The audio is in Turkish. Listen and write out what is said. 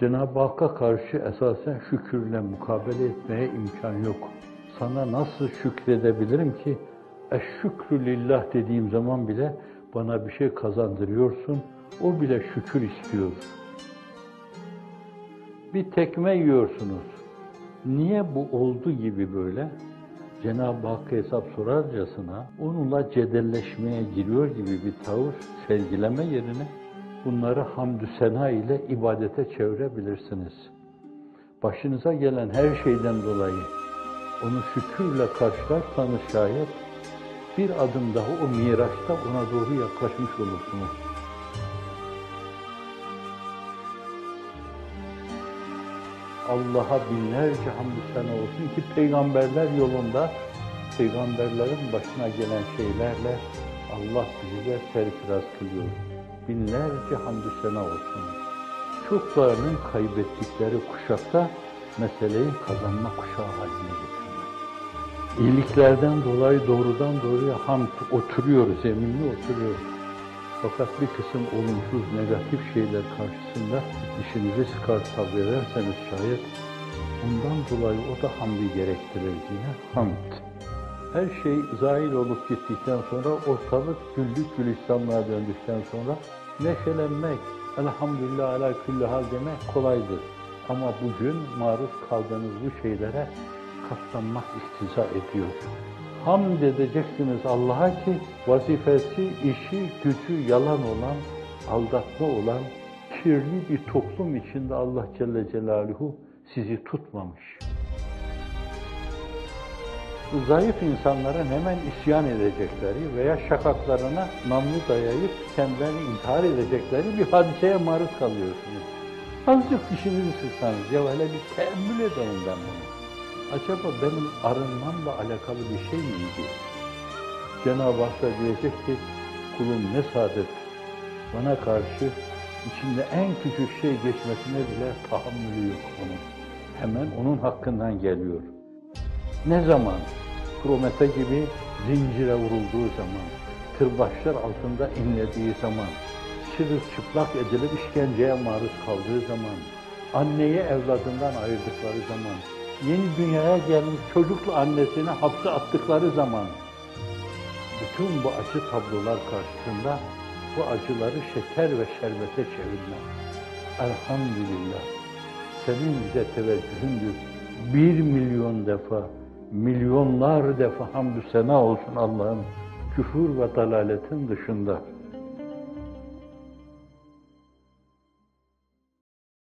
Cenab-ı Hakk'a karşı esasen şükürle mukabele etmeye imkan yok. Sana nasıl şükredebilirim ki? Eşşükrü lillah dediğim zaman bile bana bir şey kazandırıyorsun. O bile şükür istiyor. Bir tekme yiyorsunuz. Niye bu oldu gibi böyle? Cenab-ı Hakk'a hesap sorarcasına onunla cedelleşmeye giriyor gibi bir tavır sergileme yerine bunları hamdü sena ile ibadete çevirebilirsiniz. Başınıza gelen her şeyden dolayı onu şükürle karşılarsanız şayet bir adım daha o miraçta ona doğru yaklaşmış olursunuz. Allah'a binlerce hamdü sena olsun ki peygamberler yolunda peygamberlerin başına gelen şeylerle Allah bizi de serfiraz kılıyor. Binlerce hamdü sena olsun. Çoklarının kaybettikleri kuşakta meseleyi kazanma kuşağı haline getirmek. İyiliklerden dolayı doğrudan doğruya hamd oturuyor, zeminli oturuyor. Fakat bir kısım olumsuz, negatif şeyler karşısında dişinizi sıkar sabrederseniz şayet ondan dolayı o da hamdi gerektirir yine hamd. Her şey zahil olup gittikten sonra ortalık güllük gülistanlığa döndükten sonra neşelenmek, elhamdülillah ala külli hal demek kolaydır. Ama bugün maruz kaldığınız bu şeylere katlanmak iktiza ediyor. Hamd edeceksiniz Allah'a ki vazifesi, işi, gücü yalan olan, aldatma olan, kirli bir toplum içinde Allah Celle Celaluhu sizi tutmamış. Zayıf insanların hemen isyan edecekleri veya şakaklarına namlu dayayıp kendilerini intihar edecekleri bir hadiseye maruz kalıyorsunuz. Azıcık dişinizi sıksanız, ya hele bir teemmül edeyim ben bunu acaba benim arınmamla alakalı bir şey miydi? Cenab-ı Hak da diyecek ki, kulum ne saadet, bana karşı içinde en küçük şey geçmesine bile tahammülü yok onun. Hemen onun hakkından geliyor. Ne zaman? Promete gibi zincire vurulduğu zaman, kırbaçlar altında inlediği zaman, çıplak edilip işkenceye maruz kaldığı zaman, anneyi evladından ayırdıkları zaman, yeni dünyaya gelmiş çocuklu annesini hapse attıkları zaman bütün bu acı tablolar karşısında bu acıları şeker ve şerbete çevirme. Elhamdülillah. Senin bize teveccühündür. Bir milyon defa, milyonlar defa hamdü sena olsun Allah'ın küfür ve dalaletin dışında.